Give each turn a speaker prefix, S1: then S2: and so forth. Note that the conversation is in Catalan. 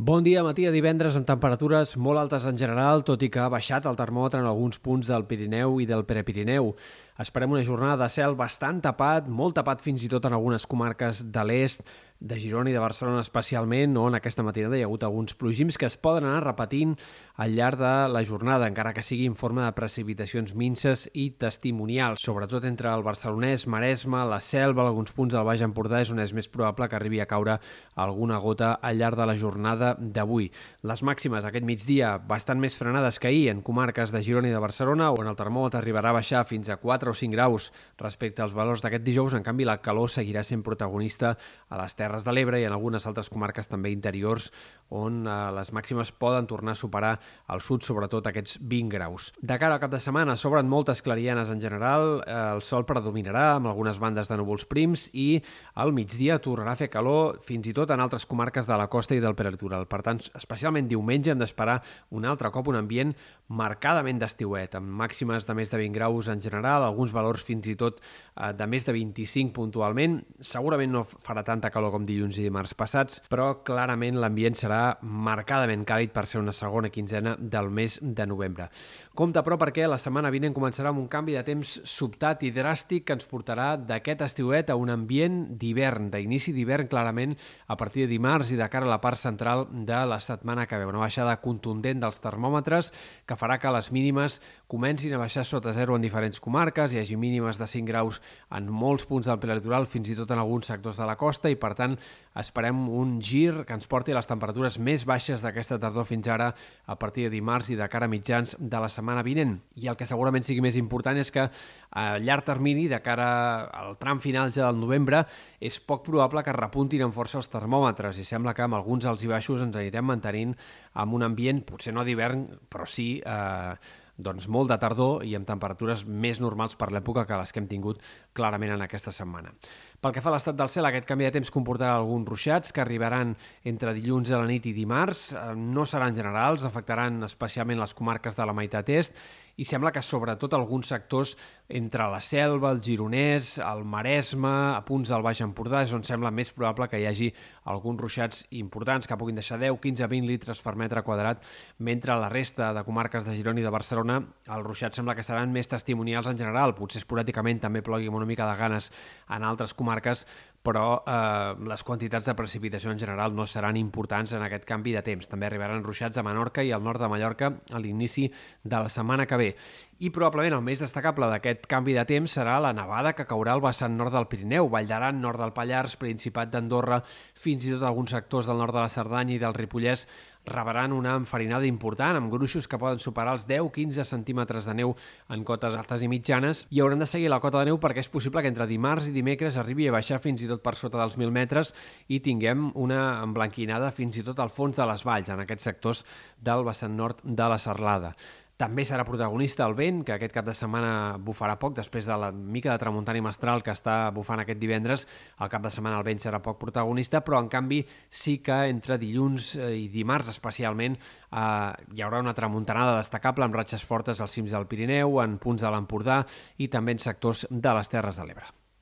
S1: Bon dia, matí de divendres amb temperatures molt altes en general, tot i que ha baixat el termòmetre en alguns punts del Pirineu i del Prepirineu. Esperem una jornada de cel bastant tapat, molt tapat fins i tot en algunes comarques de l'est, de Girona i de Barcelona especialment, on aquesta matinada hi ha hagut alguns plogims que es poden anar repetint al llarg de la jornada, encara que sigui en forma de precipitacions minces i testimonials, sobretot entre el barcelonès, Maresme, la Selva, alguns punts del Baix Empordà, és on és més probable que arribi a caure alguna gota al llarg de la jornada d'avui. Les màximes aquest migdia bastant més frenades que ahir en comarques de Girona i de Barcelona, on el termòmetre arribarà a baixar fins a 4 o 5 graus respecte als valors d'aquest dijous, en canvi la calor seguirà sent protagonista a les terres Terres de l'Ebre i en algunes altres comarques també interiors on eh, les màximes poden tornar a superar al sud, sobretot aquests 20 graus. De cara al cap de setmana s'obren moltes clarianes en general, eh, el sol predominarà amb algunes bandes de núvols prims i al migdia tornarà a fer calor fins i tot en altres comarques de la costa i del prelitoral. Per tant, especialment diumenge hem d'esperar un altre cop un ambient marcadament d'estiuet, amb màximes de més de 20 graus en general, alguns valors fins i tot eh, de més de 25 puntualment. Segurament no farà tanta calor com dilluns i dimarts passats, però clarament l'ambient serà marcadament càlid per ser una segona quinzena del mes de novembre. Compte, però, perquè la setmana vinent començarà amb un canvi de temps sobtat i dràstic que ens portarà d'aquest estiuet a un ambient d'hivern, d'inici d'hivern clarament a partir de dimarts i de cara a la part central de la setmana que ve. Una baixada contundent dels termòmetres que farà que les mínimes comencin a baixar sota zero en diferents comarques, hi hagi mínimes de 5 graus en molts punts del prelitoral, fins i tot en alguns sectors de la costa, i per tant esperem un gir que ens porti a les temperatures més baixes d'aquesta tardor fins ara a partir de dimarts i de cara a mitjans de la setmana vinent. I el que segurament sigui més important és que a llarg termini, de cara al tram final ja del novembre, és poc probable que repuntin en força els termòmetres i sembla que amb alguns alts i baixos ens anirem mantenint amb un ambient, potser no d'hivern, però sí eh, doncs molt de tardor i amb temperatures més normals per l'època que les que hem tingut clarament en aquesta setmana. Pel que fa a l'estat del cel, aquest canvi de temps comportarà alguns ruixats que arribaran entre dilluns a la nit i dimarts. Eh, no seran generals, afectaran especialment les comarques de la meitat est i sembla que sobretot alguns sectors entre la Selva, el Gironès, el Maresme, a punts del Baix Empordà, és on sembla més probable que hi hagi alguns ruixats importants que puguin deixar 10, 15, 20 litres per metre quadrat, mentre la resta de comarques de Girona i de Barcelona els ruixats sembla que seran més testimonials en general, potser esporàdicament també plogui una mica de ganes en altres comarques, comarcas però eh, les quantitats de precipitació en general no seran importants en aquest canvi de temps. També arribaran ruixats a Menorca i al nord de Mallorca a l'inici de la setmana que ve. I probablement el més destacable d'aquest canvi de temps serà la nevada que caurà al vessant nord del Pirineu, Vall d'Aran, nord del Pallars, Principat d'Andorra, fins i tot alguns sectors del nord de la Cerdanya i del Ripollès rebaran una enfarinada important amb gruixos que poden superar els 10-15 centímetres de neu en cotes altes i mitjanes i hauran de seguir la cota de neu perquè és possible que entre dimarts i dimecres arribi a baixar fins i tot per sota dels 1.000 metres i tinguem una emblanquinada fins i tot al fons de les valls en aquests sectors del vessant nord de la Serlada. També serà protagonista el vent, que aquest cap de setmana bufarà poc, després de la mica de tramuntana i mestral que està bufant aquest divendres. El cap de setmana el vent serà poc protagonista, però en canvi sí que entre dilluns eh, i dimarts especialment eh, hi haurà una tramuntanada destacable amb ratxes fortes als cims del Pirineu, en punts de l'Empordà i també en sectors de les Terres de l'Ebre.